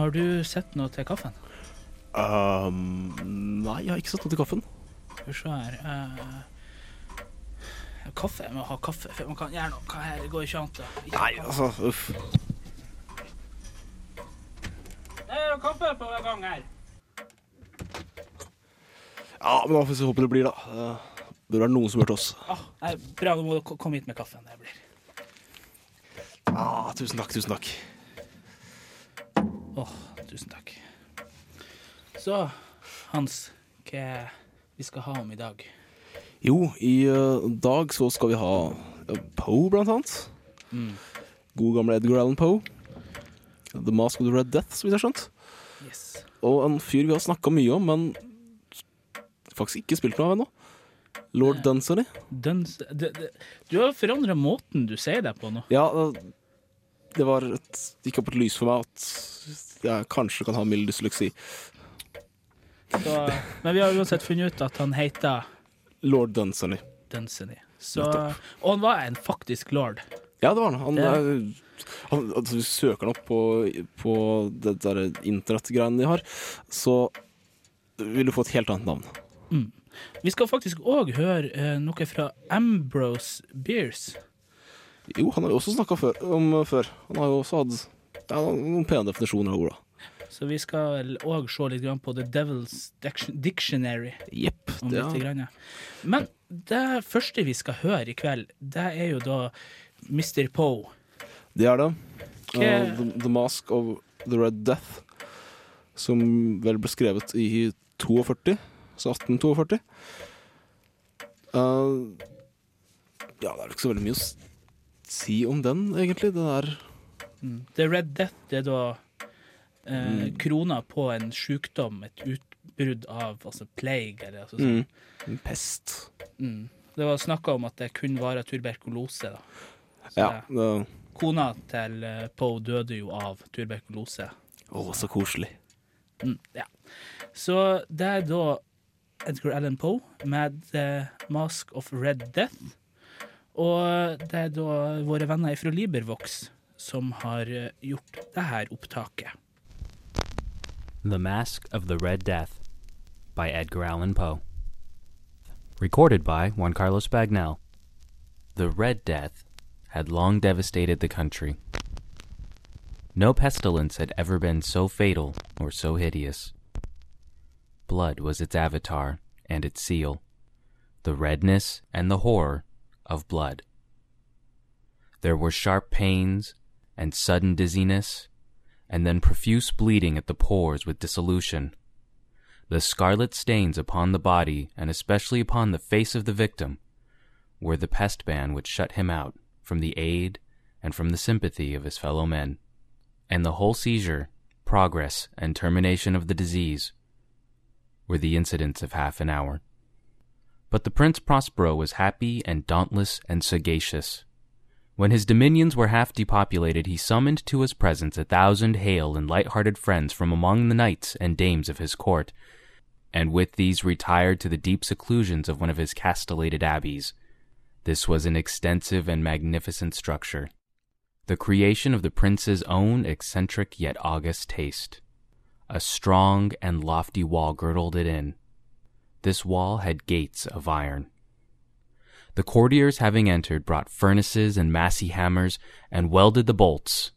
Har du sett noe til kaffen? Um, nei, jeg har ikke sett noe til kaffen. Skal vi se her uh, Kaffe? Jeg må ha kaffe før man kan gjøre noe. Hva her går ikke an til. Ikke Nei, altså, uff. Det er kaffe på gang her. Ja, men da får vi håpe det blir, da. Det bør være noen som hørte oss. Ah, nei, bra, du må du komme hit med kaffen. Det blir. Ah, tusen takk, tusen takk. Åh, tusen takk. Så, Hans, hva vi skal ha om i dag? Jo, i uh, dag så skal vi ha uh, Poe, blant annet. Mm. God gamle Edgar Allan Poe. The Mask of the Red Death, så vidt jeg har skjønt. Yes. Og en fyr vi har snakka mye om, men faktisk ikke spilt noe av ennå. Lord Dunsany. Duns, det, det, du har forandra måten du sier det på nå. Ja, eh, det var et, gikk opp et lys for meg at jeg kanskje kan ha mild dysleksi. Så, men vi har uansett funnet ut at han heter Lord Dunsany. Dunsany. Så, og han var en faktisk lord. Ja, det var han. Han, er, han altså, Hvis du søker han opp på, på det der internettgreiene de har, så vil du få et helt annet navn. Vi skal faktisk òg høre eh, noe fra Ambrose Beers. Jo, han har jo også snakka om eh, før. Han har jo også hatt noen pene definisjoner av orda. Så vi skal òg se litt grann på The Devil's Dictionary. Jepp. Det ja. Men det første vi skal høre i kveld, det er jo da Mr. Poe. Det er det. Uh, the, the Mask of the Red Death, som vel ble skrevet i 42, så 1842. Uh, ja, det er ikke så veldig mye å si om den, egentlig. det der The Red Death det er da eh, Mm. krona på en sjukdom, et utbrudd av altså plague, eller altså sånn. mm, en pest. Mm. Det var snakka om at det kun var tuberkulose. da. Så Ja. det- Kona til eh, Poe døde jo av tuberkulose. Å, så koselig. Mm, ja. Så det er da Edgar Allan Poe med The Mask of Red Death. Og det er da våre venner fra LibriVox som har eh, gjort det her opptaket. The Mask of the Red Death by Edgar Allan Poe. Recorded by Juan Carlos Bagnell. The Red Death had long devastated the country. No pestilence had ever been so fatal or so hideous. Blood was its avatar and its seal, the redness and the horror of blood. There were sharp pains and sudden dizziness, and then profuse bleeding at the pores with dissolution. The scarlet stains upon the body, and especially upon the face of the victim, were the pest ban which shut him out from the aid and from the sympathy of his fellow men. And the whole seizure, progress, and termination of the disease were the incidents of half an hour. But the Prince Prospero was happy and dauntless and sagacious. When his dominions were half depopulated, he summoned to his presence a thousand hale and light-hearted friends from among the knights and dames of his court, and with these retired to the deep seclusions of one of his castellated abbeys. This was an extensive and magnificent structure, the creation of the prince's own eccentric yet august taste. A strong and lofty wall girdled it in. This wall had gates of iron. The courtiers having entered brought furnaces and massy hammers and welded the bolts.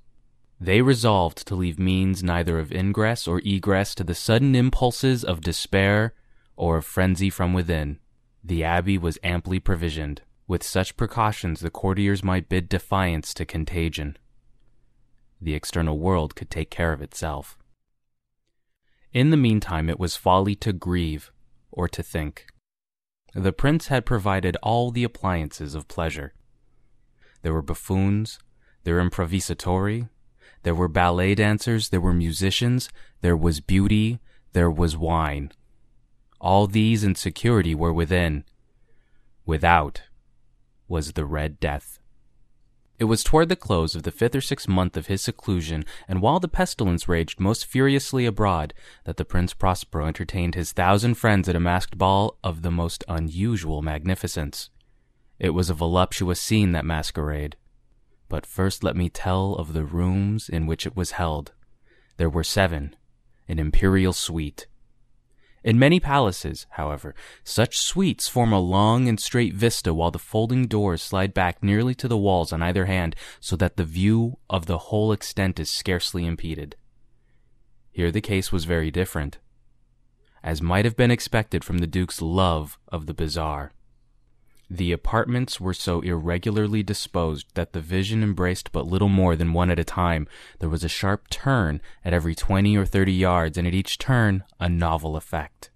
They resolved to leave means neither of ingress or egress to the sudden impulses of despair or of frenzy from within. The abbey was amply provisioned. With such precautions, the courtiers might bid defiance to contagion. The external world could take care of itself. In the meantime, it was folly to grieve or to think. The prince had provided all the appliances of pleasure. There were buffoons, there were improvisatori, there were ballet dancers, there were musicians, there was beauty, there was wine. All these in security were within. Without was the Red Death. It was toward the close of the fifth or sixth month of his seclusion, and while the pestilence raged most furiously abroad, that the Prince Prospero entertained his thousand friends at a masked ball of the most unusual magnificence. It was a voluptuous scene, that masquerade. But first let me tell of the rooms in which it was held. There were seven, an imperial suite. In many palaces, however, such suites form a long and straight vista while the folding doors slide back nearly to the walls on either hand so that the view of the whole extent is scarcely impeded. Here the case was very different, as might have been expected from the Duke's love of the bizarre. The apartments were so irregularly disposed that the vision embraced but little more than one at a time. There was a sharp turn at every twenty or thirty yards, and at each turn a novel effect.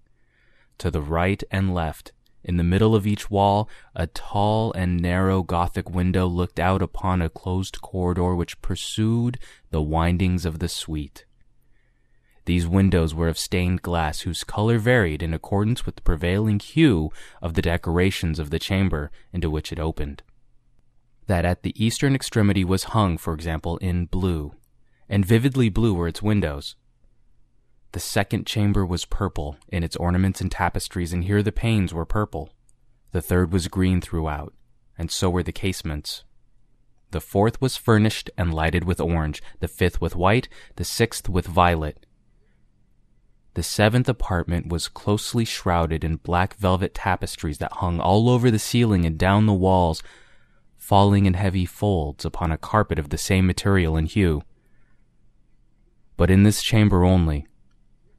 To the right and left, in the middle of each wall, a tall and narrow Gothic window looked out upon a closed corridor which pursued the windings of the suite. These windows were of stained glass whose color varied in accordance with the prevailing hue of the decorations of the chamber into which it opened. That at the eastern extremity was hung, for example, in blue, and vividly blue were its windows. The second chamber was purple in its ornaments and tapestries, and here the panes were purple. The third was green throughout, and so were the casements. The fourth was furnished and lighted with orange, the fifth with white, the sixth with violet, the seventh apartment was closely shrouded in black velvet tapestries that hung all over the ceiling and down the walls, falling in heavy folds upon a carpet of the same material and hue. But in this chamber only,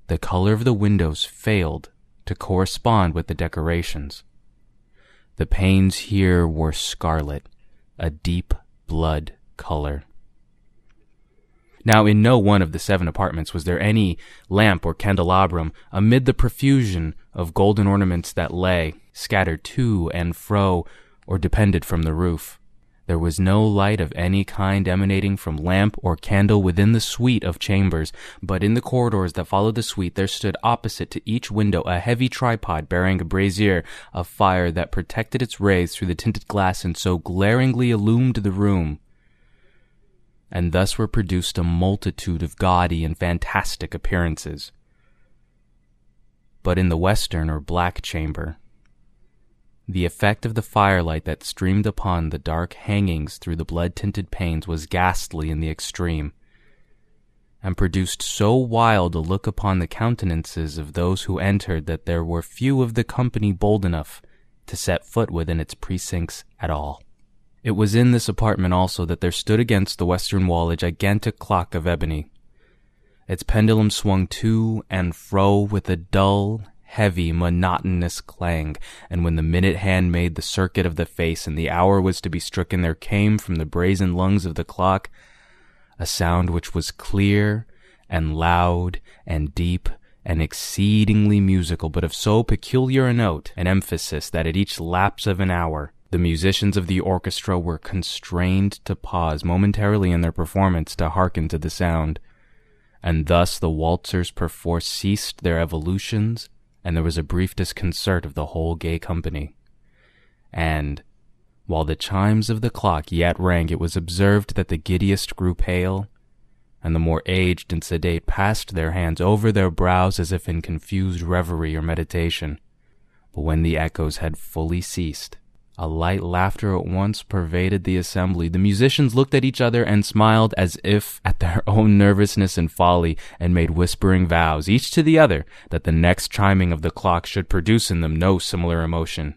the color of the windows failed to correspond with the decorations. The panes here were scarlet, a deep blood color. Now, in no one of the seven apartments was there any lamp or candelabrum amid the profusion of golden ornaments that lay, scattered to and fro, or depended from the roof. There was no light of any kind emanating from lamp or candle within the suite of chambers, but in the corridors that followed the suite there stood opposite to each window a heavy tripod bearing a brazier of fire that protected its rays through the tinted glass and so glaringly illumined the room and thus were produced a multitude of gaudy and fantastic appearances. But in the western or black chamber, the effect of the firelight that streamed upon the dark hangings through the blood tinted panes was ghastly in the extreme, and produced so wild a look upon the countenances of those who entered that there were few of the company bold enough to set foot within its precincts at all. It was in this apartment also that there stood against the western wall a gigantic clock of ebony. Its pendulum swung to and fro with a dull, heavy, monotonous clang, and when the minute hand made the circuit of the face and the hour was to be stricken, there came from the brazen lungs of the clock a sound which was clear and loud and deep and exceedingly musical, but of so peculiar a note and emphasis that at each lapse of an hour the musicians of the orchestra were constrained to pause momentarily in their performance to hearken to the sound, and thus the waltzers perforce ceased their evolutions, and there was a brief disconcert of the whole gay company. And, while the chimes of the clock yet rang, it was observed that the giddiest grew pale, and the more aged and sedate passed their hands over their brows as if in confused reverie or meditation. But when the echoes had fully ceased, a light laughter at once pervaded the assembly. The musicians looked at each other and smiled as if at their own nervousness and folly, and made whispering vows, each to the other, that the next chiming of the clock should produce in them no similar emotion.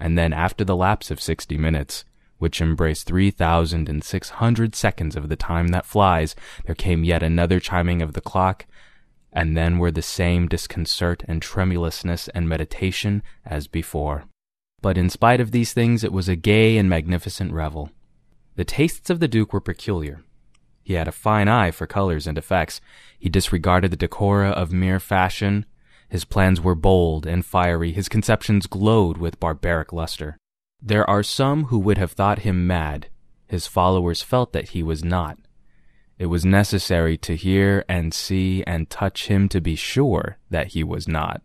And then, after the lapse of sixty minutes, which embraced three thousand and six hundred seconds of the time that flies, there came yet another chiming of the clock, and then were the same disconcert and tremulousness and meditation as before. But in spite of these things, it was a gay and magnificent revel. The tastes of the Duke were peculiar. He had a fine eye for colors and effects. He disregarded the decora of mere fashion. His plans were bold and fiery. His conceptions glowed with barbaric luster. There are some who would have thought him mad. His followers felt that he was not. It was necessary to hear and see and touch him to be sure that he was not.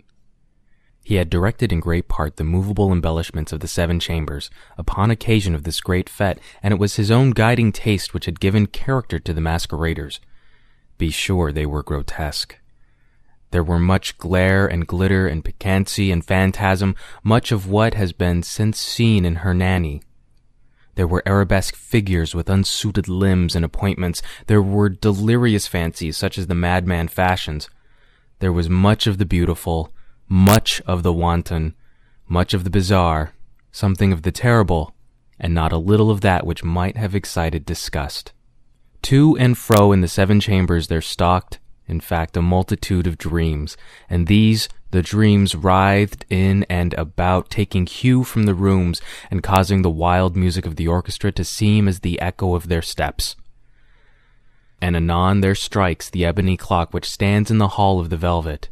He had directed in great part the movable embellishments of the seven chambers upon occasion of this great fete, and it was his own guiding taste which had given character to the masqueraders. Be sure they were grotesque. There were much glare and glitter and piquancy and phantasm, much of what has been since seen in Hernani. There were arabesque figures with unsuited limbs and appointments. There were delirious fancies such as the madman fashions. There was much of the beautiful, much of the wanton, much of the bizarre, something of the terrible, and not a little of that which might have excited disgust. To and fro in the seven chambers there stalked, in fact, a multitude of dreams, and these the dreams writhed in and about, taking hue from the rooms and causing the wild music of the orchestra to seem as the echo of their steps. And anon there strikes the ebony clock which stands in the hall of the velvet,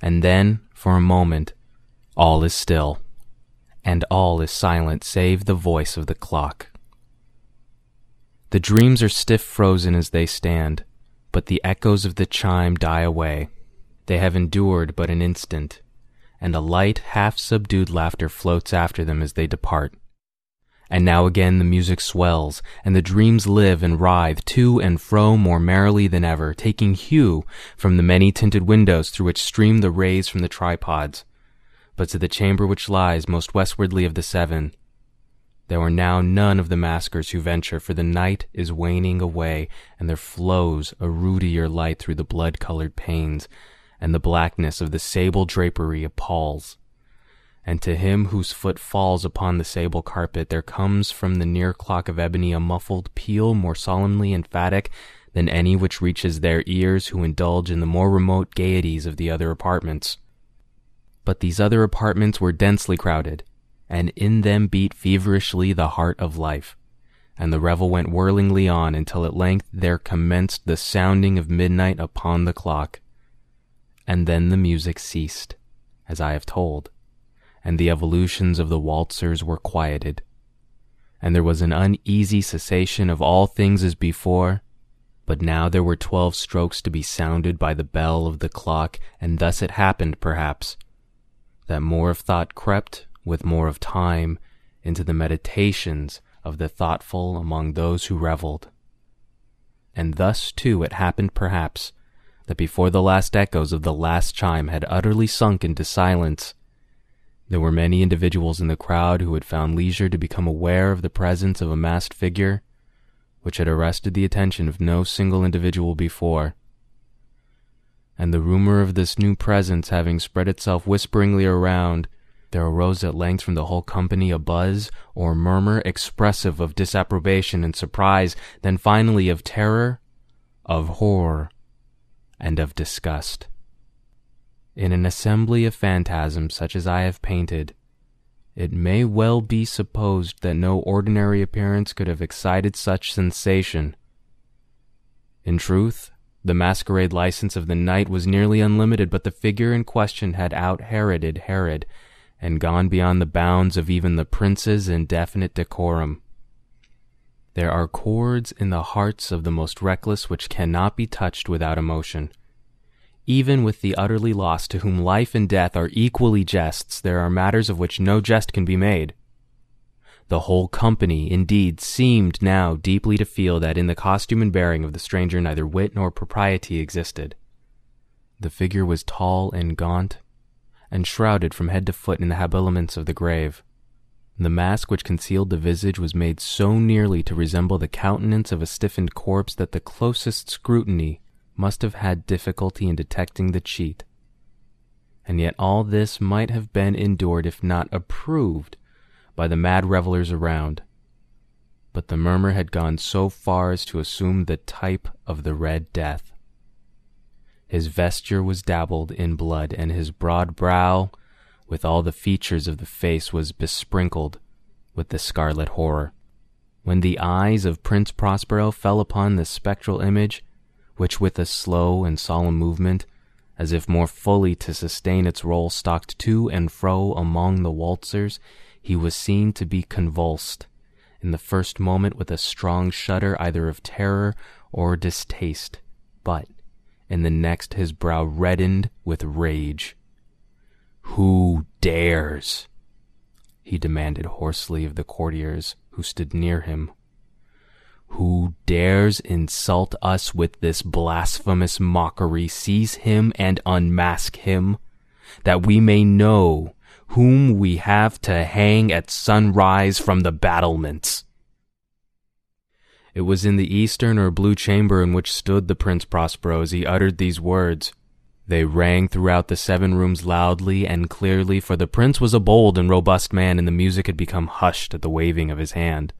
and then, for a moment, all is still, and all is silent save the voice of the clock. The dreams are stiff frozen as they stand, but the echoes of the chime die away. They have endured but an instant, and a light, half subdued laughter floats after them as they depart. And now again the music swells, and the dreams live and writhe to and fro more merrily than ever, taking hue from the many tinted windows through which stream the rays from the tripods. But to the chamber which lies most westwardly of the seven, there are now none of the maskers who venture, for the night is waning away, and there flows a ruddier light through the blood colored panes, and the blackness of the sable drapery appalls. And to him whose foot falls upon the sable carpet, there comes from the near clock of ebony a muffled peal more solemnly emphatic than any which reaches their ears who indulge in the more remote gaieties of the other apartments. But these other apartments were densely crowded, and in them beat feverishly the heart of life. And the revel went whirlingly on until at length there commenced the sounding of midnight upon the clock. And then the music ceased, as I have told, and the evolutions of the waltzers were quieted. And there was an uneasy cessation of all things as before, but now there were twelve strokes to be sounded by the bell of the clock, and thus it happened, perhaps, that more of thought crept with more of time into the meditations of the thoughtful among those who reveled. And thus, too, it happened perhaps that before the last echoes of the last chime had utterly sunk into silence, there were many individuals in the crowd who had found leisure to become aware of the presence of a masked figure which had arrested the attention of no single individual before. And the rumor of this new presence having spread itself whisperingly around, there arose at length from the whole company a buzz or murmur expressive of disapprobation and surprise, then finally of terror, of horror, and of disgust. In an assembly of phantasms such as I have painted, it may well be supposed that no ordinary appearance could have excited such sensation. In truth, the masquerade license of the night was nearly unlimited, but the figure in question had out Heroded Herod and gone beyond the bounds of even the prince's indefinite decorum. There are chords in the hearts of the most reckless which cannot be touched without emotion. Even with the utterly lost to whom life and death are equally jests, there are matters of which no jest can be made. The whole company, indeed, seemed now deeply to feel that in the costume and bearing of the stranger neither wit nor propriety existed. The figure was tall and gaunt, and shrouded from head to foot in the habiliments of the grave. The mask which concealed the visage was made so nearly to resemble the countenance of a stiffened corpse that the closest scrutiny must have had difficulty in detecting the cheat. And yet all this might have been endured if not approved by the mad revelers around. But the murmur had gone so far as to assume the type of the Red Death. His vesture was dabbled in blood, and his broad brow, with all the features of the face, was besprinkled with the scarlet horror. When the eyes of Prince Prospero fell upon this spectral image, which with a slow and solemn movement, as if more fully to sustain its role, stalked to and fro among the waltzers, he was seen to be convulsed, in the first moment with a strong shudder either of terror or distaste, but in the next his brow reddened with rage. Who dares? he demanded hoarsely of the courtiers who stood near him. Who dares insult us with this blasphemous mockery, seize him and unmask him, that we may know whom we have to hang at sunrise from the battlements. It was in the eastern or blue chamber in which stood the Prince Prospero as he uttered these words. They rang throughout the seven rooms loudly and clearly, for the prince was a bold and robust man, and the music had become hushed at the waving of his hand.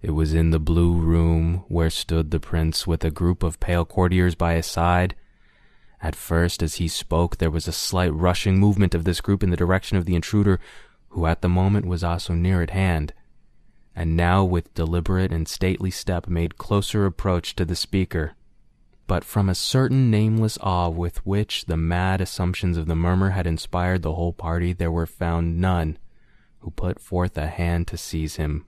It was in the blue room where stood the prince with a group of pale courtiers by his side. At first, as he spoke, there was a slight rushing movement of this group in the direction of the intruder, who at the moment was also near at hand, and now with deliberate and stately step made closer approach to the speaker. But from a certain nameless awe with which the mad assumptions of the murmur had inspired the whole party, there were found none who put forth a hand to seize him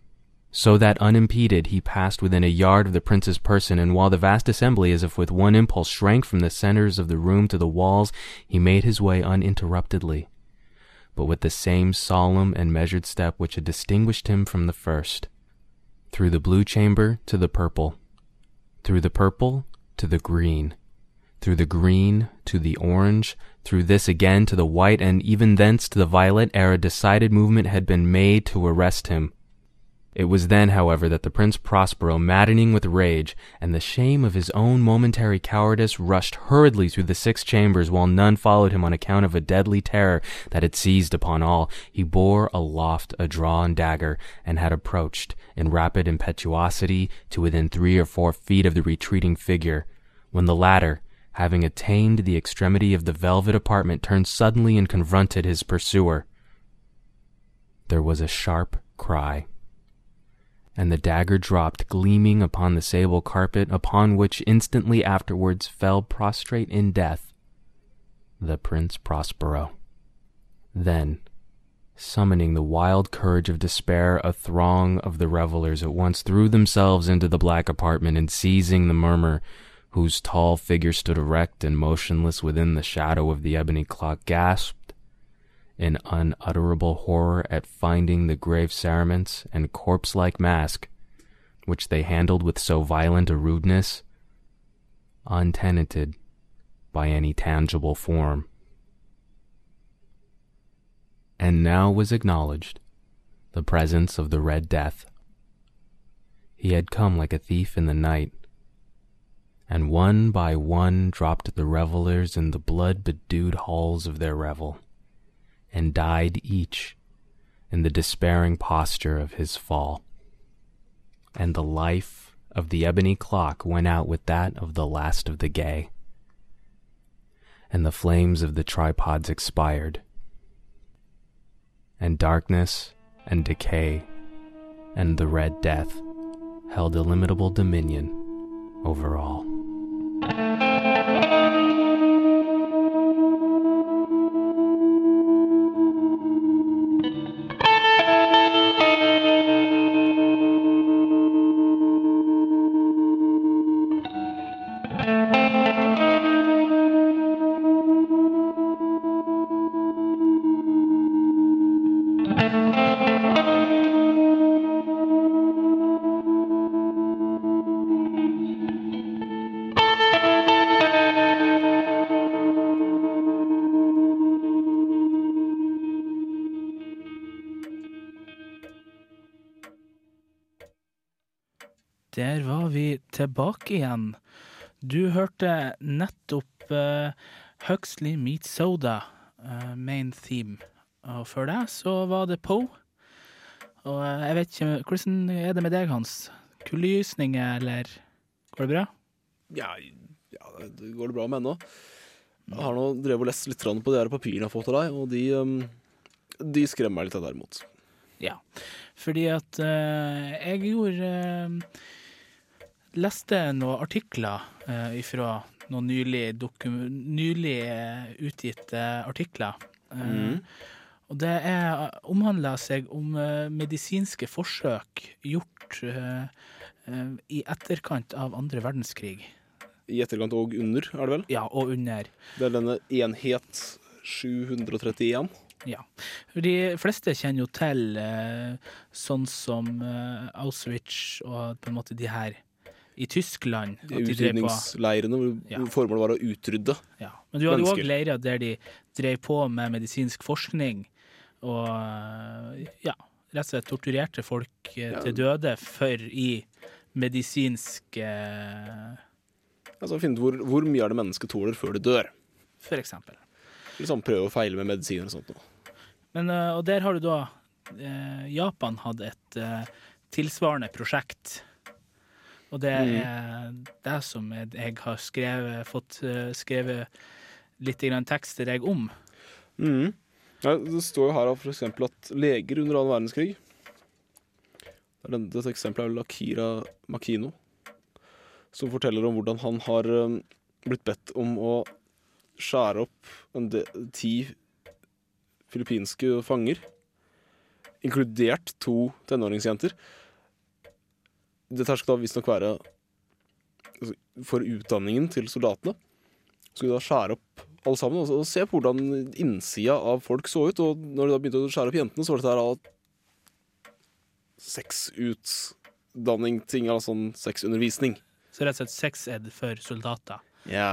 so that unimpeded he passed within a yard of the prince's person, and while the vast assembly, as if with one impulse, shrank from the centers of the room to the walls, he made his way uninterruptedly, but with the same solemn and measured step which had distinguished him from the first, through the blue chamber to the purple, through the purple to the green, through the green to the orange, through this again to the white, and even thence to the violet, ere a decided movement had been made to arrest him. It was then, however, that the Prince Prospero, maddening with rage and the shame of his own momentary cowardice, rushed hurriedly through the six chambers, while none followed him on account of a deadly terror that had seized upon all. He bore aloft a drawn dagger, and had approached, in rapid impetuosity, to within three or four feet of the retreating figure, when the latter, having attained the extremity of the velvet apartment, turned suddenly and confronted his pursuer. There was a sharp cry and the dagger dropped gleaming upon the sable carpet, upon which instantly afterwards fell prostrate in death the Prince Prospero. Then, summoning the wild courage of despair, a throng of the revelers at once threw themselves into the black apartment, and seizing the murmur, whose tall figure stood erect and motionless within the shadow of the ebony clock, gasped in unutterable horror at finding the grave cerements and corpse like mask, which they handled with so violent a rudeness, untenanted by any tangible form. And now was acknowledged the presence of the Red Death. He had come like a thief in the night, and one by one dropped the revelers in the blood bedewed halls of their revel and died each in the despairing posture of his fall. And the life of the ebony clock went out with that of the last of the gay, and the flames of the tripods expired, and darkness and decay and the Red Death held illimitable dominion over all. Tilbake igjen. Du hørte nettopp uh, Huxley Meat Soda, uh, main theme. Og før det så var det Po. Og uh, jeg vet ikke, hvordan er det med deg, Hans? Kulysninger, eller går det bra? Ja, ja det går det bra med ennå. Jeg har nå drevet og lest litt på de her papirene jeg har fått av deg, og de, um, de skremmer meg litt, derimot. Ja, fordi at jeg gjorde leste noen artikler eh, fra noen nylig, nylig eh, utgitte artikler. Eh, mm. Og det er, omhandler seg om eh, medisinske forsøk gjort uh, uh, i etterkant av andre verdenskrig. I etterkant og under, er det vel? Ja, og under. Det er denne enhet 731? Ja. De fleste kjenner jo til sånn som Auschwitz og på en måte de her i Tyskland. Utrydningsleirene hvor ja. formålet var å utrydde ja. Men du hadde òg leirer der de drev på med medisinsk forskning og ja, rett og slett torturerte folk eh, ja. til døde for i medisinsk eh, Altså finne ut hvor, hvor mye er det mennesket tåler før det dør. For eksempel. Liksom prøve å feile med medisiner og sånt. noe. Men, eh, og der har du da eh, Japan hadde et eh, tilsvarende prosjekt. Og det Mm. er det som jeg, har skrevet, fått eh, skrevet litt tekst tekster jeg om. Mm. Ja, det står jo her eksempel at leger under annen verdenskrig Det er Dette eksempelet er Lakira Akira Makino, som forteller om hvordan han har um, blitt bedt om å skjære opp ti filippinske fanger, inkludert to tenåringsjenter. Dette skal da visstnok være altså, for utdanningen til soldatene. Skulle da skjære opp alle sammen og, se på hvordan innsida av folk så ut. Og når de da begynte å skjære opp jentene, så var dette her all sexutdanning-ting, av sånn sexundervisning. Så rett og slett sex-ed for soldater. Ja.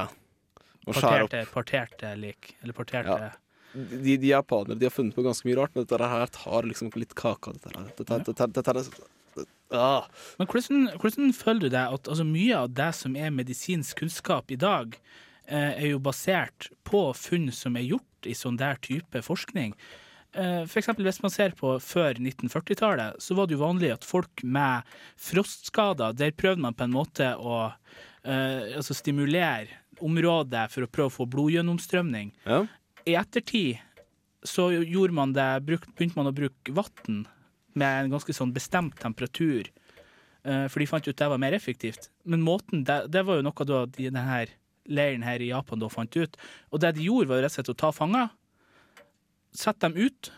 Og skjære opp. Porterte lik. Eller porterte Ja. De, de japanere de har funnet på ganske mye rart, men dette her tar liksom litt kake av dette. her. Dette, dette, dette, dette, ah. Men hvordan, hvordan føler du deg at altså, mye av det som er medisinsk kunnskap i dag, eh, er jo basert på funn som er gjort i sånn der type forskning? Eh, for eksempel hvis man ser på før 1940-tallet, så var det jo vanlig at folk med frostskader, der prøvde man på en måte å eh, altså stimulere området for å prøve å få blodgjennomstrømning. Ja. I ettertid så gjorde man det, bruk, begynte man å bruke vann med en ganske sånn bestemt temperatur, eh, for de fant ut det var mer effektivt. Men måten, det, det var jo noe da de, denne leiren her i Japan da fant ut. Og det de gjorde, var rett og slett å ta fanger, sette dem ut,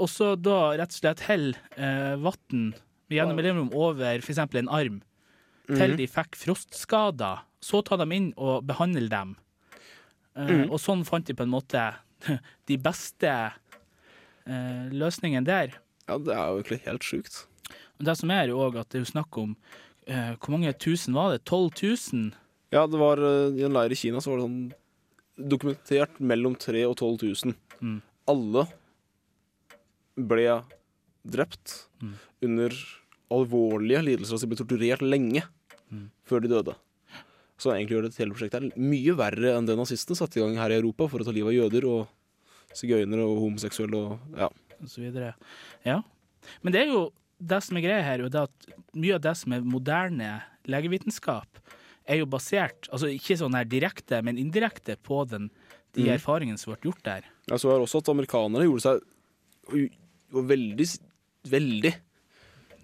og så da rett og slett helle eh, vann gjennom mellomrom over f.eks. en arm, til de fikk frostskader. Så ta dem inn og behandle dem. Eh, Og sånn fant de på en måte de beste eh, løsningene der. Ja, det er jo egentlig helt sjukt. Det som er jo òg at det er jo snakk om eh, Hvor mange tusen var det? 12 000? Ja, det var eh, I en leir i Kina så var det sånn dokumentert mellom 3 og 12 000. Mm. Alle ble drept Mm. under alvorlige lidelser, altså de ble torturert lenge Mm. før de døde. Så egentlig gjør det hele prosjektet mye verre enn det nazistene satte i gang her i Europa for å ta livet av jøder og sigøynere og homoseksuelle og ja. Videre. Ja. Men det er jo det som er greia her, og det at mye av det som er moderne legevitenskap, er jo basert, altså ikke sånn her direkte, men indirekte på den, de mm. erfaringene som ble gjort der. Jeg så her også at amerikanere gjorde seg veldig, veldig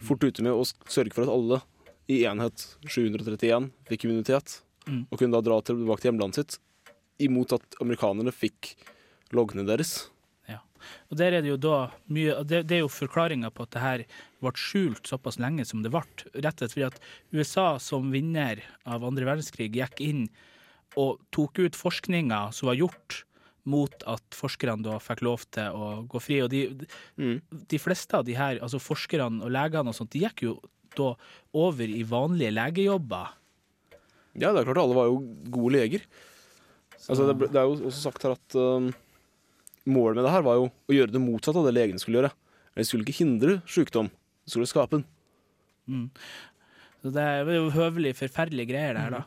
fort ute med å sørge for at alle i enhet 731 fikk immunitet, Mm. og kunne da dra tilbake til hjemlandet sitt, imot at amerikanerne fikk loggene deres. Og der er det jo da mye Det, det er jo forklaringa på at det her ble skjult såpass lenge som det ble. Rett og slett fordi at USA som vinner av andre verdenskrig gikk inn og tok ut forskninga som var gjort mot at forskerne da fikk lov til å gå fri. Og de, Mm. de fleste av de her, altså forskerne og legene og sånt, de gikk jo da over i vanlige legejobber. Ja, det er klart alle var jo gode leger. Altså, det, det er jo også sagt her at um, målet med det her var jo å gjøre det motsatte av det legene skulle gjøre. De skulle ikke hindre sykdom, de skulle skape den. Mm. Så det er jo høvelig forferdelige greier, det her, da.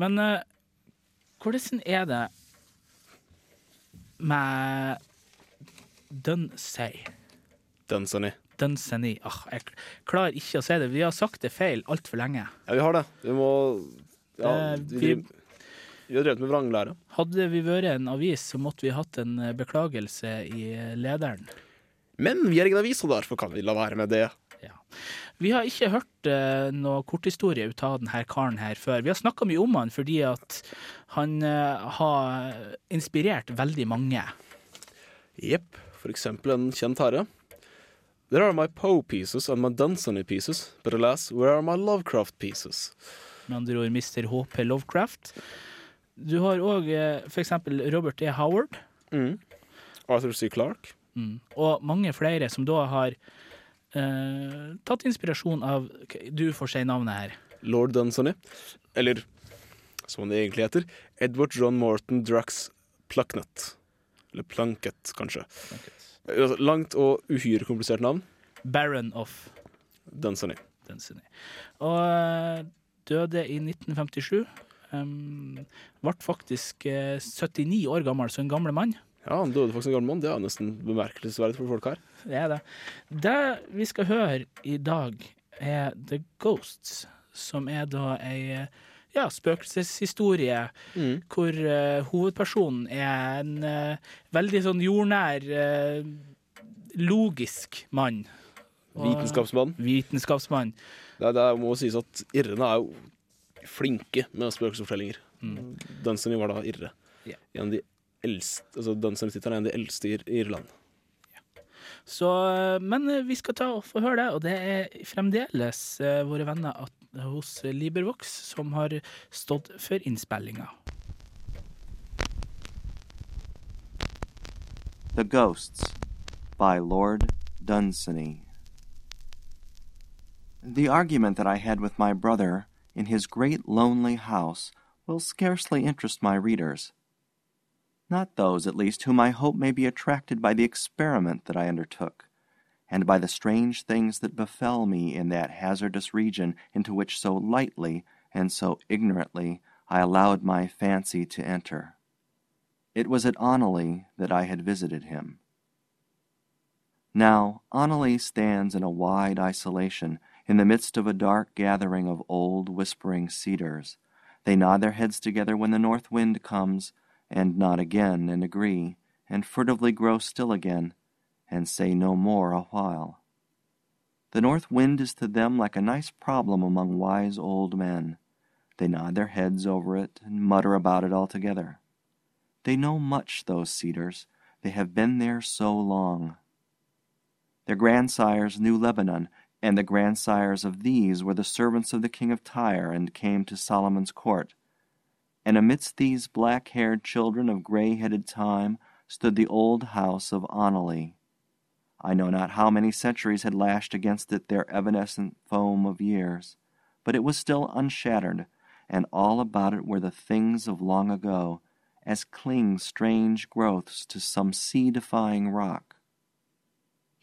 Men uh, hvordan er det med Dunsey? Dunsany. Dunsany. Ah, jeg klarer ikke å si det. Vi har sagt det feil altfor lenge. Ja, vi har det. Vi må ja, vi, vi- vi har drevet med vranglære. Hadde vi vært en avis, så måtte vi hatt en eh, beklagelse i eh, lederen. Men vi er ingen avis, og derfor kan vi la være med det. Ja. Vi har ikke hørt uh, noe korthistorie ut av denne karen her før. Vi har snakka mye om han fordi at han uh, har inspirert veldig mange. Jepp. For eksempel en kjent herre. There are my Poe pieces and my Dunsany pieces, but alas, where are my Lovecraft pieces? Med andre ord Mr. HP Lovecraft. Du har òg uh, f.eks. Robert E. Howard. Mm. Arthur C. Clarke. Mm. Og mange flere som da har eh, tatt inspirasjon av Du får si navnet her. Lord Dunsany. Eller som det egentlig heter, Edward John Morton Drux Plucknut. Eller Plunkett, kanskje. Altså, Langt og uhyre komplisert navn. Baron of Dunsany. Dunsany. Og eh, døde i 1957. Um, ble faktisk eh, 79 år gammel, så en gammel mann. Ja, han døde faktisk en gammel mann. Det er nesten bemerkelsesverdig for folk her. Det er det. Det vi skal høre i dag, er The Ghosts, som er da ei ja, spøkelseshistorie Mm. hvor uh, hovedpersonen er en uh, veldig sånn jordnær, uh, logisk mann. Og- Vitenskapsmann. Vitenskapsmann. Det, det må sies at irrene er jo flinke med spøkelsesfortellinger. Dunsany var da irre. Yeah. En av de eldste, altså Dunsany-tittelen er en av de eldste i i Irland. Så, eh, men eh, vi skal ta og få høre det, og det er fremdeles eh, våre venner at, hos Libervox som har stått for innspillinga. The Ghosts by Lord Dunsany. The argument that I had with my brother in his great lonely house will scarcely interest my readers. Not those, at least, whom I hope may be attracted by the experiment that I undertook, and by the strange things that befell me in that hazardous region into which so lightly and so ignorantly I allowed my fancy to enter. It was at Oneleigh that I had visited him. Now, Oneleigh stands in a wide isolation in the midst of a dark gathering of old whispering cedars. They nod their heads together when the north wind comes, and nod again and agree, and furtively grow still again, and say no more a while. The north wind is to them like a nice problem among wise old men. They nod their heads over it and mutter about it all together. They know much, those cedars. They have been there so long. Their grandsires knew Lebanon, and the grandsires of these were the servants of the king of Tyre and came to Solomon's court. And amidst these black haired children of gray headed time stood the old house of Oneleigh. I know not how many centuries had lashed against it their evanescent foam of years, but it was still unshattered, and all about it were the things of long ago, as cling strange growths to some sea defying rock.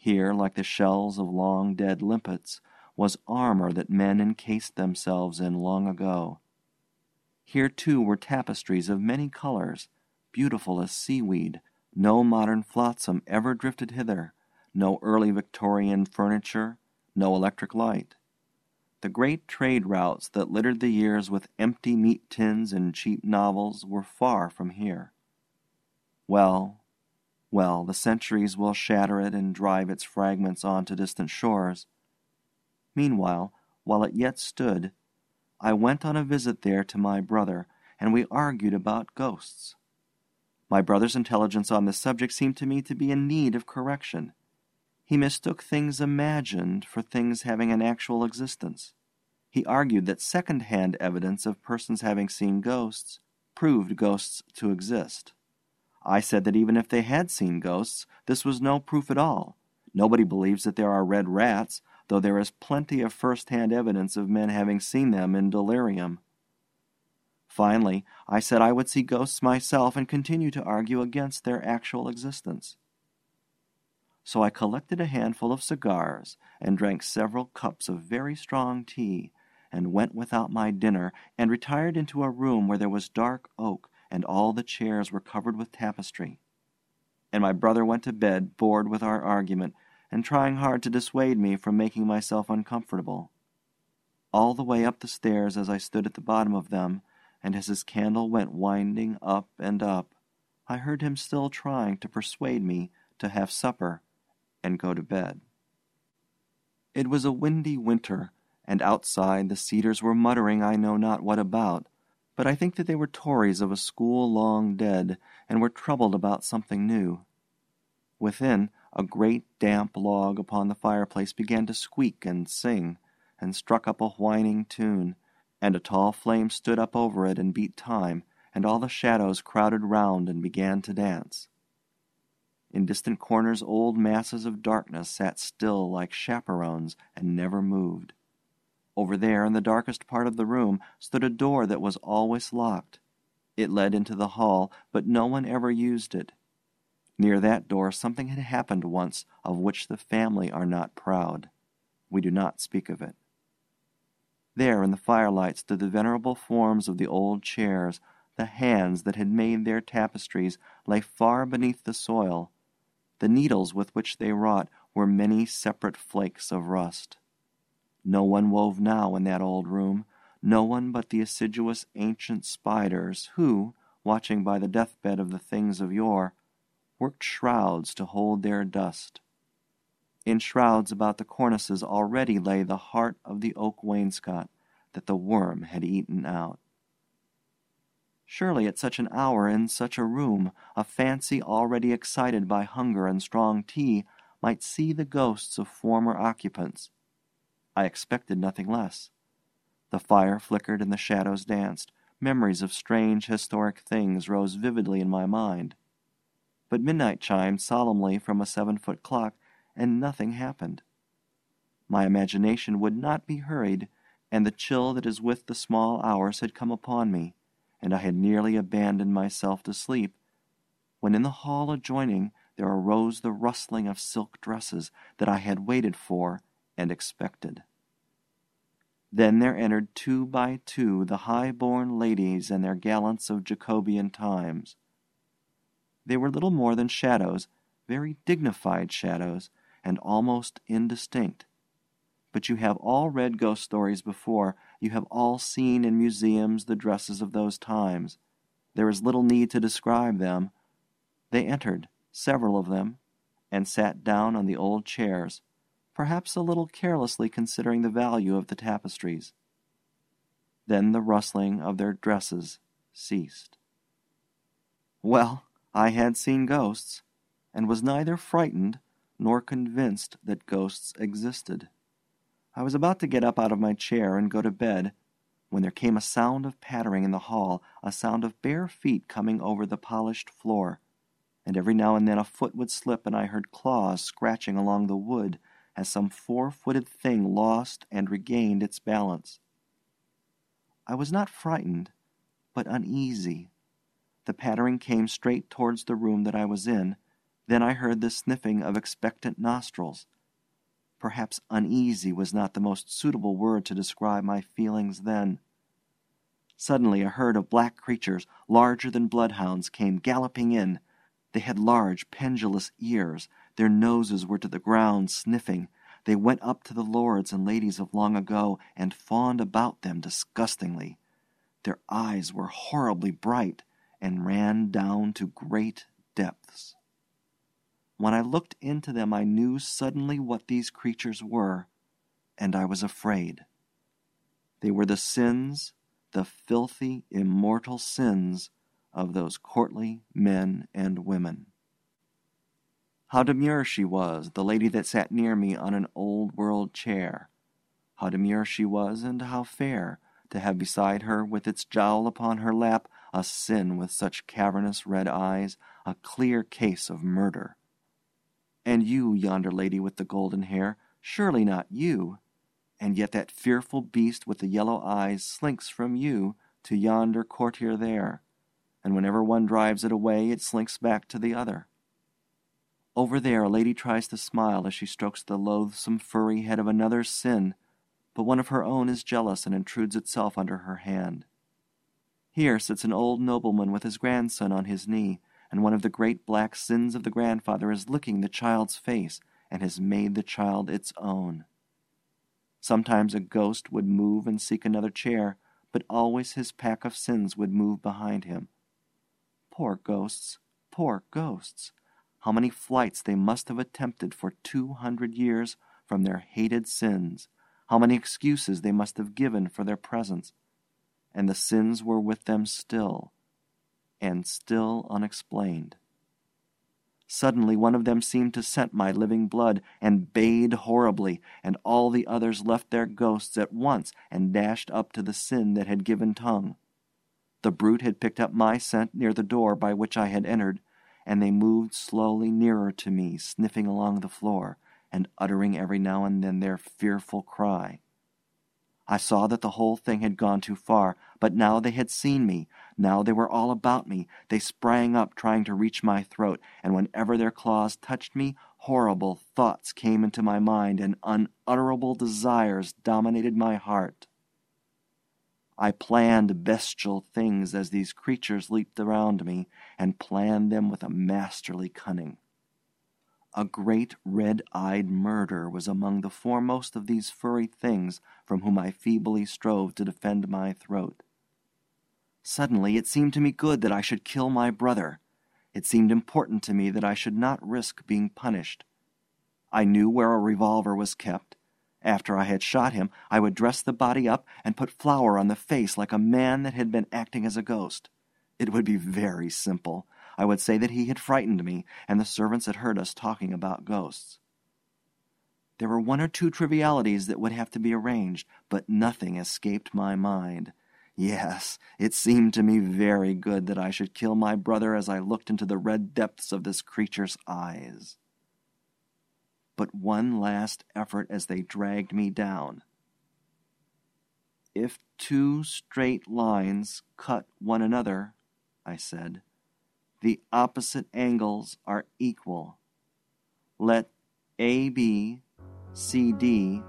Here, like the shells of long dead limpets, was armor that men encased themselves in long ago. Here, too, were tapestries of many colors, beautiful as seaweed. No modern flotsam ever drifted hither, no early Victorian furniture, no electric light. The great trade routes that littered the years with empty meat tins and cheap novels were far from here. Well, well, the centuries will shatter it and drive its fragments on to distant shores. Meanwhile, while it yet stood, I went on a visit there to my brother, and we argued about ghosts. My brother's intelligence on this subject seemed to me to be in need of correction. He mistook things imagined for things having an actual existence. He argued that second hand evidence of persons having seen ghosts proved ghosts to exist. I said that even if they had seen ghosts, this was no proof at all. Nobody believes that there are red rats, though there is plenty of first hand evidence of men having seen them in delirium. Finally, I said I would see ghosts myself and continue to argue against their actual existence. So I collected a handful of cigars and drank several cups of very strong tea, and went without my dinner and retired into a room where there was dark oak and all the chairs were covered with tapestry. And my brother went to bed, bored with our argument, and trying hard to dissuade me from making myself uncomfortable. All the way up the stairs as I stood at the bottom of them, and as his candle went winding up and up, I heard him still trying to persuade me to have supper and go to bed. It was a windy winter, and outside the cedars were muttering I know not what about, but I think that they were Tories of a school long dead, and were troubled about something new. Within, a great damp log upon the fireplace began to squeak and sing, and struck up a whining tune, and a tall flame stood up over it and beat time, and all the shadows crowded round and began to dance. In distant corners, old masses of darkness sat still like chaperones and never moved. Over there, in the darkest part of the room, stood a door that was always locked. It led into the hall, but no one ever used it. Near that door, something had happened once of which the family are not proud. We do not speak of it. There in the firelight stood the venerable forms of the old chairs, the hands that had made their tapestries lay far beneath the soil. The needles with which they wrought were many separate flakes of rust. No one wove now in that old room, no one but the assiduous ancient spiders who, watching by the deathbed of the things of yore, worked shrouds to hold their dust. In shrouds about the cornices already lay the heart of the oak wainscot that the worm had eaten out. Surely at such an hour in such a room, a fancy already excited by hunger and strong tea might see the ghosts of former occupants. I expected nothing less. The fire flickered and the shadows danced. Memories of strange historic things rose vividly in my mind. But midnight chimed solemnly from a seven foot clock, and nothing happened. My imagination would not be hurried, and the chill that is with the small hours had come upon me, and I had nearly abandoned myself to sleep, when in the hall adjoining there arose the rustling of silk dresses that I had waited for and expected. Then there entered two by two the high born ladies and their gallants of Jacobean times. They were little more than shadows, very dignified shadows, and almost indistinct. But you have all read ghost stories before, you have all seen in museums the dresses of those times. There is little need to describe them. They entered, several of them, and sat down on the old chairs perhaps a little carelessly considering the value of the tapestries. Then the rustling of their dresses ceased. Well, I had seen ghosts, and was neither frightened nor convinced that ghosts existed. I was about to get up out of my chair and go to bed when there came a sound of pattering in the hall, a sound of bare feet coming over the polished floor, and every now and then a foot would slip and I heard claws scratching along the wood as some four footed thing lost and regained its balance. I was not frightened, but uneasy. The pattering came straight towards the room that I was in. Then I heard the sniffing of expectant nostrils. Perhaps uneasy was not the most suitable word to describe my feelings then. Suddenly, a herd of black creatures, larger than bloodhounds, came galloping in. They had large, pendulous ears, their noses were to the ground, sniffing. They went up to the lords and ladies of long ago and fawned about them disgustingly. Their eyes were horribly bright and ran down to great depths. When I looked into them, I knew suddenly what these creatures were, and I was afraid. They were the sins, the filthy, immortal sins of those courtly men and women. How demure she was, the lady that sat near me on an old world chair. How demure she was, and how fair, to have beside her, with its jowl upon her lap, a sin with such cavernous red eyes, a clear case of murder. And you, yonder lady with the golden hair, surely not you. And yet that fearful beast with the yellow eyes slinks from you to yonder courtier there, and whenever one drives it away, it slinks back to the other. Over there, a lady tries to smile as she strokes the loathsome furry head of another sin, but one of her own is jealous and intrudes itself under her hand. Here sits an old nobleman with his grandson on his knee, and one of the great black sins of the grandfather is licking the child's face and has made the child its own. Sometimes a ghost would move and seek another chair, but always his pack of sins would move behind him. Poor ghosts, poor ghosts! How many flights they must have attempted for two hundred years from their hated sins, how many excuses they must have given for their presence, and the sins were with them still, and still unexplained. Suddenly one of them seemed to scent my living blood and bayed horribly, and all the others left their ghosts at once and dashed up to the sin that had given tongue. The brute had picked up my scent near the door by which I had entered, and they moved slowly nearer to me, sniffing along the floor, and uttering every now and then their fearful cry. I saw that the whole thing had gone too far, but now they had seen me. Now they were all about me. They sprang up, trying to reach my throat, and whenever their claws touched me, horrible thoughts came into my mind, and unutterable desires dominated my heart. I planned bestial things as these creatures leaped around me, and planned them with a masterly cunning. A great red eyed murder was among the foremost of these furry things from whom I feebly strove to defend my throat. Suddenly it seemed to me good that I should kill my brother. It seemed important to me that I should not risk being punished. I knew where a revolver was kept. After I had shot him, I would dress the body up and put flour on the face like a man that had been acting as a ghost. It would be very simple. I would say that he had frightened me, and the servants had heard us talking about ghosts. There were one or two trivialities that would have to be arranged, but nothing escaped my mind. Yes, it seemed to me very good that I should kill my brother as I looked into the red depths of this creature's eyes. But one last effort as they dragged me down. If two straight lines cut one another, I said, the opposite angles are equal. Let AB, CD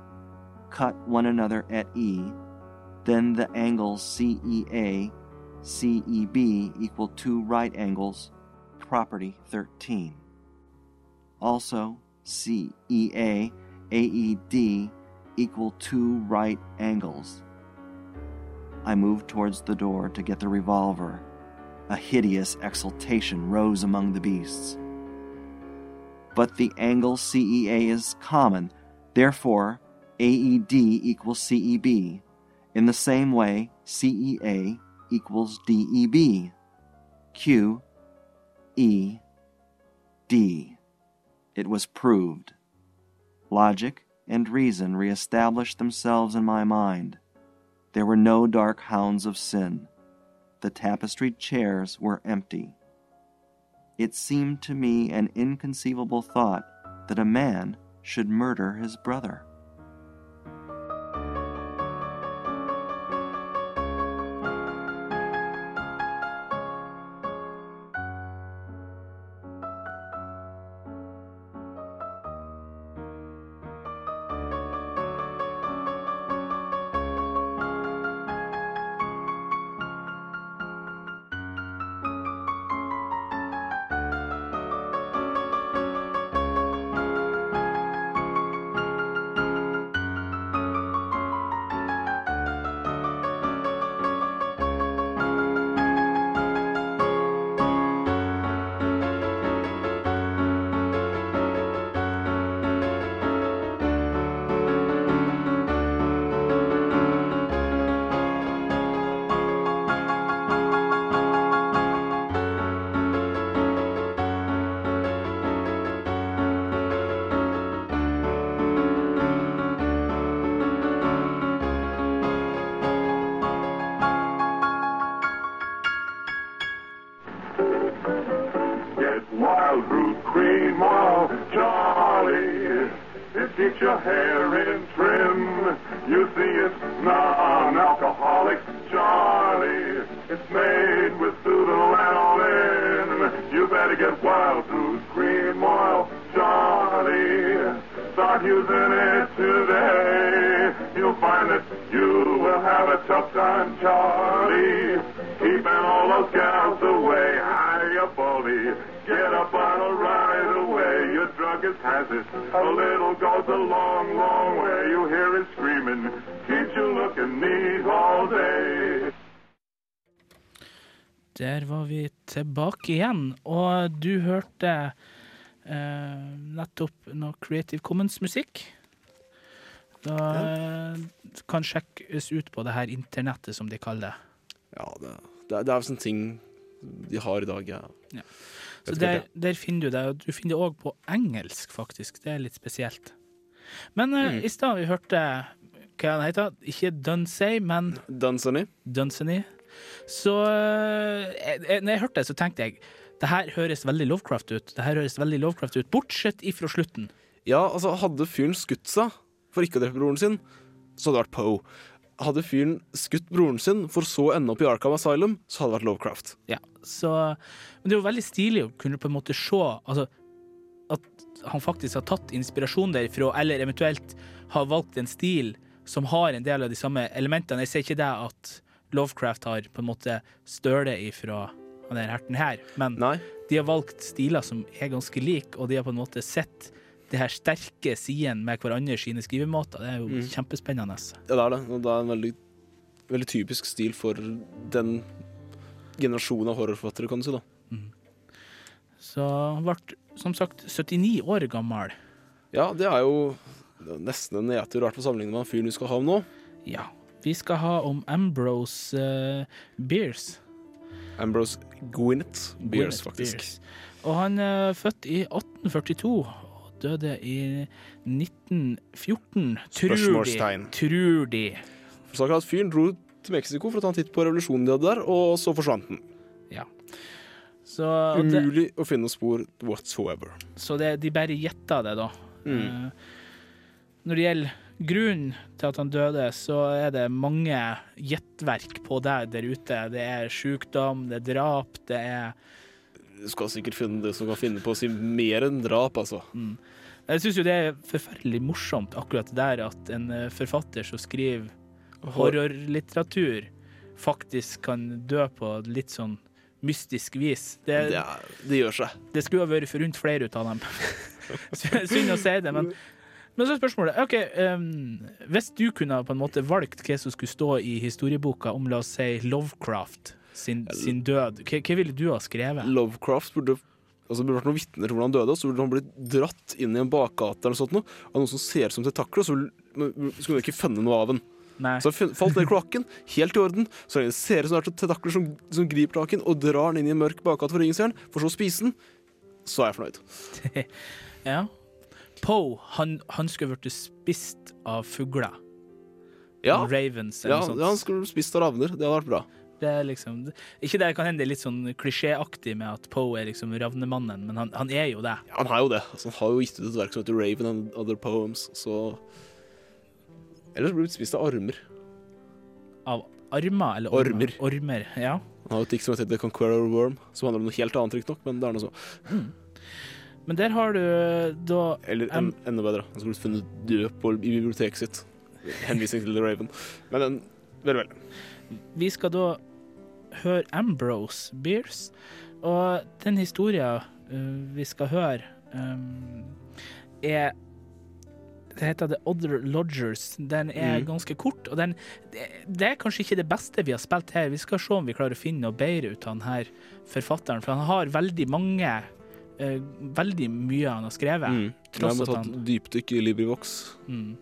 cut one another at E, then the angles CEA, CEB equal two right angles, property 13. Also, CEA, AED equal two right angles. I moved towards the door to get the revolver. A hideous exultation rose among the beasts. But the angle CEA is common, therefore, AED equals CEB. In the same way, CEA equals DEB. Q, E, D. It was proved. Logic and reason reestablished themselves in my mind. There were no dark hounds of sin. The tapestried chairs were empty. It seemed to me an inconceivable thought that a man should murder his brother. It's made with pseudolanolin. You better get Wildroot Cream Oil, Charlie. Start using it today. You'll find that you will have a tough time, Charlie. Keeping all those gals away. Up, Baldy. Get a bottle right away. Your druggist has it. A little goes a long, long way. You hear it screaming. Keeps you looking neat all day. Der var vi tilbake igjen, og du hørte eh, nettopp noe Creative Commons-musikk. Da ja. kan sjekkes ut på det her internettet, som de kaller det. Ja, det, det, det er sånne ting de har i dag. Ja. Ja. Så der, der finner du det, og du finner det òg på engelsk, faktisk. Det er litt spesielt. Men eh, Mm. i stad vi hørte hva han heter, ikke Dunsey, men. Dunsany. Dunsany. Så eh, jeg, når jeg hørte det, så tenkte jeg det her høres veldig Lovecraft ut. Det her høres veldig Lovecraft ut, Bortsett ifra slutten. Ja, altså, hadde fyren skutt seg for ikke å drepe broren sin, så hadde det vært Poe. Hadde fyren skutt broren sin for så å ende opp i Arkham Asylum, så hadde det vært Lovecraft. Ja, så Men det er jo veldig stilig å kunne på en måte se altså, at han faktisk har tatt inspirasjon derfra, eller eventuelt har valgt en stil som har en del av de samme elementene. Jeg ser ikke det at Lovecraft har på en måte stølet ifra denne herten her, men Nei. de har valgt stiler som er ganske like, og de har på en måte sett det her sterke sidene med hverandre sine skrivemåter. Det er jo Mm. kjempespennende. Ja, det er det. Og det er en veldig, veldig typisk stil for den generasjonen av horrorforfattere, kan du si. da. Så han ble som sagt 79 år gammel. Ja, det er jo nesten en nedtur, i hvert fall sammenlignet med han fyren vi skal ha om nå. Ja. Vi skal ha om Ambrose uh, Beers. Ambrose Gwyneth Beers, Gwyneth faktisk. Beers. Og han er født i 1842 og døde i 1914. Tror de. Spørsmålstegn. Tror de. Saken er at fyren dro til Mexico for å ta en titt på revolusjonen de hadde der, og så forsvant den. Ja. Så, Umulig det, å finne spor whatsoever. så det, de bare gjetta det, da. Mm. Uh, når det gjelder grunnen til at han døde, så er det mange gjettverk på deg der ute. Det er sykdom, det er drap, det er Du skal sikkert finne det som kan finne på å si mer enn drap, altså. Jeg syns jo det er forferdelig morsomt, akkurat der at en eh, forfatter som skriver horrorlitteratur, faktisk kan dø på litt sånn mystisk vis. Det, Det, er, det gjør seg. det skulle ha vært forunt flere ut av dem. Synd å si det, men men så er spørsmålet OK, um, hvis du kunne på en måte valgt hva som skulle stå i historieboka om la oss si Lovecraft sin, sin død, hva, hva ville du ha skrevet? Lovecraft burde Altså, burde vært noen vitner til hvordan han døde, og så burde han blitt dratt inn i en bakgate eller sånt noe, av noen som ser ut som tentakler, og så skulle du ikke funnet noe av den. Nei. Så han falt ned i kloakken, helt i orden. Så lenge det ser ut som det er tentakler som, som griper tak i den og drar den inn i en mørk bakgate for ingen ser den, for så å spise den, så er jeg fornøyd. Ja. Poe, han, han skulle blitt spist av fugler. Ja, Ravens ja, noe sånt. han skulle spist av ravner. Det hadde vært bra. Det er liksom, ikke det kan hende det er litt sånn klisjéaktig med at Poe er liksom ravnemannen, men han, han er jo det. Ja, han er jo det. Altså, han har jo gitt ut et verk som heter Raven and Other Poems, så Ellers blir han spist av armer. Av armer eller Ormer. Ormer, ja. Han har jo et dikt som heter The Conqueror Worm, som handler om noe helt annet, riktignok, men det er noe så. Men der har du da Eller en, enda bedre. Han skulle blitt funnet død på, i biblioteket sitt. Henvisning til The Raven. Men den Vel, vel. Vi skal da høre Ambrose Beers, og den historien uh, vi skal høre, um, er det heter The Other Lodgers. Den er Mm. ganske kort, og den, det, det er kanskje ikke det beste vi har spilt her. Vi skal se om vi klarer å finne noe bedre ut av denne forfatteren, for han har veldig mange eh, Veldig mye han har skrevet. Mm. Jeg må ta et dypdykk i Librivox. Mm.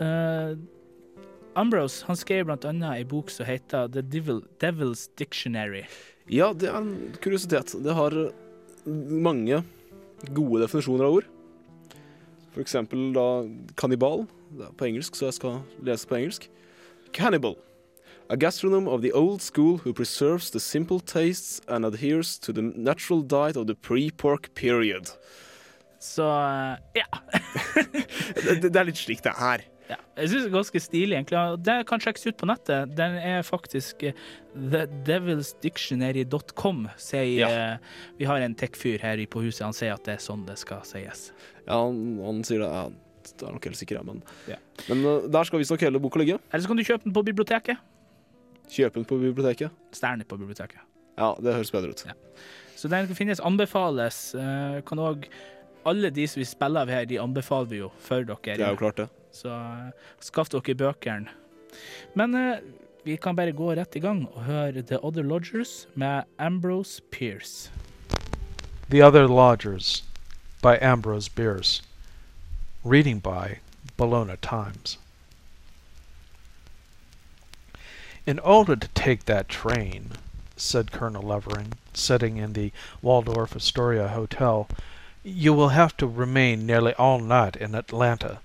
Uh, Ambrose han skrev annet ei bok som heter The Devil, Devil's Dictionary. Ja, det er en kuriositet. Det har mange gode definisjoner av ord. For eksempel da kannibal. På engelsk, så jeg skal lese på engelsk. Cannibal. A gastronom of the old school who preserves the simple tastes and adheres to the natural diet of the pre-pork period. Så eh, ja. Det, det, er litt slik det er. ja. Jeg syns det er ganske stilig, egentlig. Det kan sjekkes ut på nettet. Den er faktisk eh, thedevilsdictionary.com, Ja. eh, Vi har en tech-fyr her på huset, han sier at det er sånn det skal sies. Ja, han, han sier det. Ja, det er nok helt sikkert, men, Ja. men der skal visstnok hele boka ligge. Eller så kan du kjøpe den på biblioteket. Kjøpe den på biblioteket. Stjerne på biblioteket. Ja, det høres bedre ut. Ja. Så den kan finnes, anbefales. eh, kan òg Alle de som vi spiller av her, de anbefaler vi jo for dere. Det er jo klart, det. Så eh, skaff dere bøkene. Men eh, vi kan bare gå rett i gang og høre The Other Lodgers med Ambrose Pierce. The Other Lodgers by Ambrose Bierce. Reading by Bologna Times. In order to take that train, said Colonel Levering, sitting in the Waldorf Astoria Hotel, you will have to remain nearly all night in Atlanta.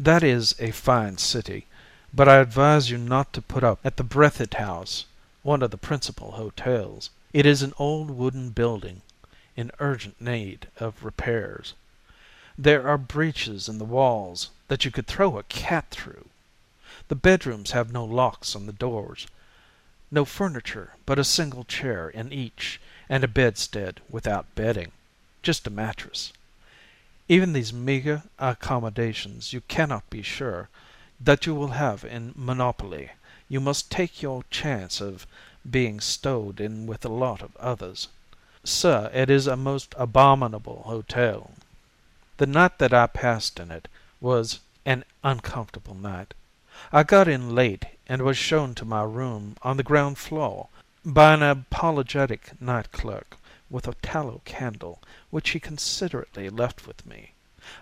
That is a fine city, but I advise you not to put up at the Breathitt House, one of the principal hotels. It is an old wooden building in urgent need of repairs. There are breaches in the walls that you could throw a cat through. The bedrooms have no locks on the doors. No furniture but a single chair in each, and a bedstead without bedding, just a mattress. Even these meager accommodations you cannot be sure that you will have in Monopoly. you must take your chance of being stowed in with a lot of others. Sir, it is a most abominable hotel. The night that I passed in it was an uncomfortable night. I got in late and was shown to my room on the ground floor by an apologetic night clerk with a tallow candle, which he considerately left with me.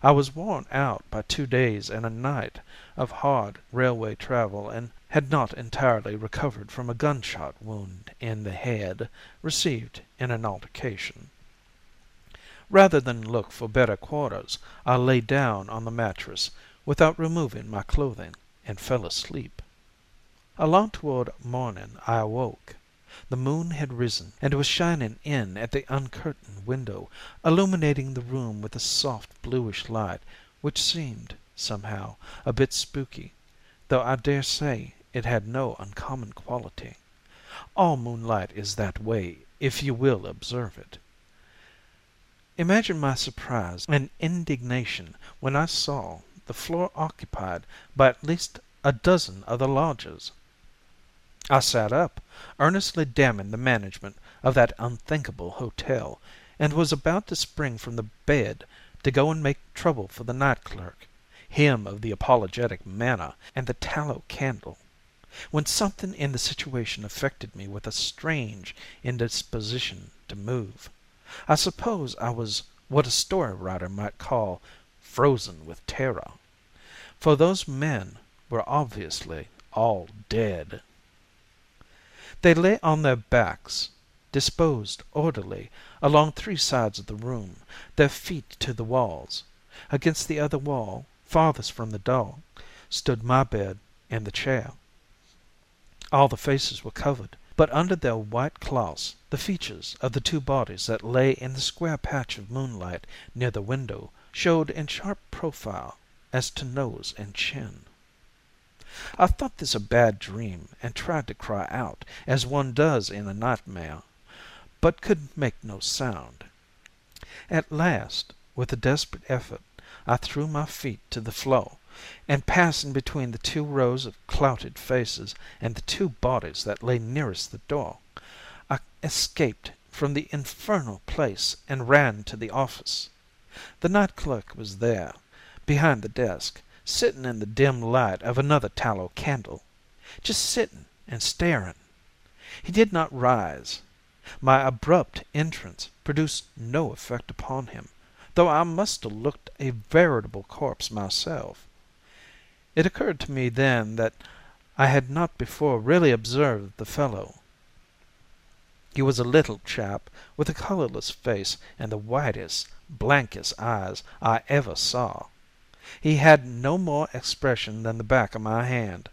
I was worn out by two days and a night of hard railway travel and had not entirely recovered from a gunshot wound in the head received in an altercation. Rather than look for better quarters, I lay down on the mattress without removing my clothing and fell asleep. Along toward morning I awoke. The moon had risen and was shining in at the uncurtained window, illuminating the room with a soft bluish light which seemed, somehow, a bit spooky, though I dare say it had no uncommon quality. All moonlight is that way, if you will observe it. Imagine my surprise and indignation when I saw the floor occupied by at least a dozen other lodgers. I sat up, earnestly damning the management of that unthinkable hotel, and was about to spring from the bed to go and make trouble for the night clerk, him of the apologetic manner and the tallow candle, when something in the situation affected me with a strange indisposition to move. I suppose I was what a story writer might call frozen with terror, for those men were obviously all dead. They lay on their backs, disposed orderly along three sides of the room, their feet to the walls. Against the other wall, farthest from the door, stood my bed and the chair. All the faces were covered, but under their white cloths the features of the two bodies that lay in the square patch of moonlight near the window showed in sharp profile as to nose and chin. I thought this a bad dream and tried to cry out, as one does in a nightmare, but could make no sound. At last, with a desperate effort, I threw my feet to the floor, and passing between the two rows of clouted faces and the two bodies that lay nearest the door, I escaped from the infernal place and ran to the office. The night clerk was there, behind the desk sitting in the dim light of another tallow candle. Just sitting and staring. He did not rise. My abrupt entrance produced no effect upon him, though I must have looked a veritable corpse myself. It occurred to me then that I had not before really observed the fellow. He was a little chap with a colorless face and the whitest, blankest eyes I ever saw. He had no more expression than the back of my hand.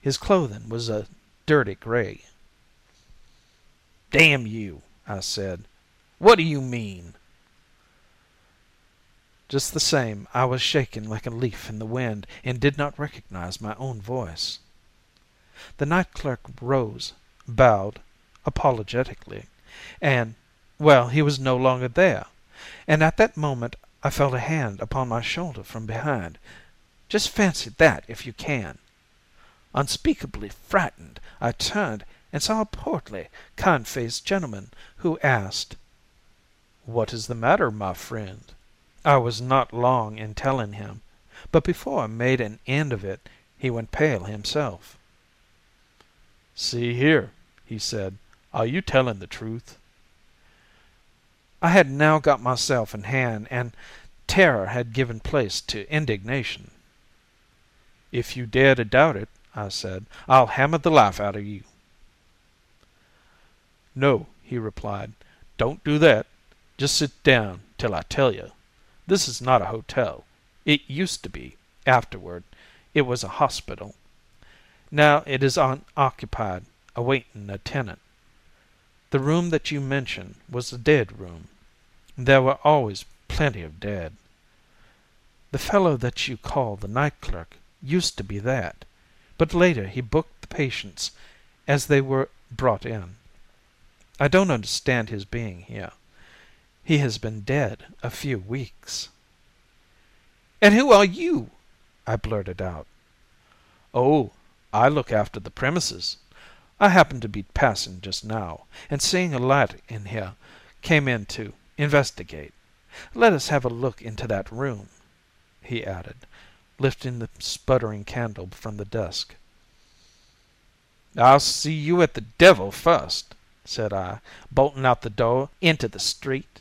His clothing was a dirty gray. "Damn you!" I said. "What do you mean?" Just the same I was shaking like a leaf in the wind and did not recognize my own voice. The night clerk rose, bowed apologetically, and well, he was no longer there, and at that moment I felt a hand upon my shoulder from behind. Just fancy that if you can. Unspeakably frightened, I turned and saw a portly, kind faced gentleman, who asked, "What is the matter, my friend?" I was not long in telling him, but before I made an end of it he went pale himself. "See here," he said, "are you telling the truth?" I had now got myself in hand, and terror had given place to indignation. "If you dare to doubt it," I said, "I'll hammer the life out of you." "No," he replied, "don't do that. Just sit down till I tell you. This is not a hotel. It used to be; afterward it was a hospital. Now it is unoccupied, awaiting a tenant. The room that you mention was a dead room. There were always plenty of dead. The fellow that you call the night clerk used to be that, but later he booked the patients as they were brought in. I don't understand his being here. He has been dead a few weeks." "And who are you?" I blurted out. "Oh, I look after the premises. I happened to be passing just now, and seeing a light in here, came in to investigate. Let us have a look into that room," he added, lifting the sputtering candle from the desk. "I'll see you at the devil first," said I, bolting out the door into the street.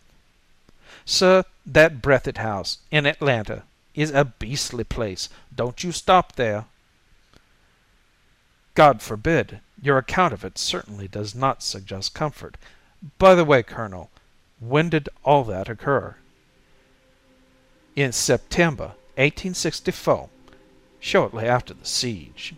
"Sir, that Breathitt House, in Atlanta, is a beastly place. Don't you stop there." "God forbid! Your account of it certainly does not suggest comfort. By the way, colonel, when did all that occur?" "In September, 1864, shortly after the siege."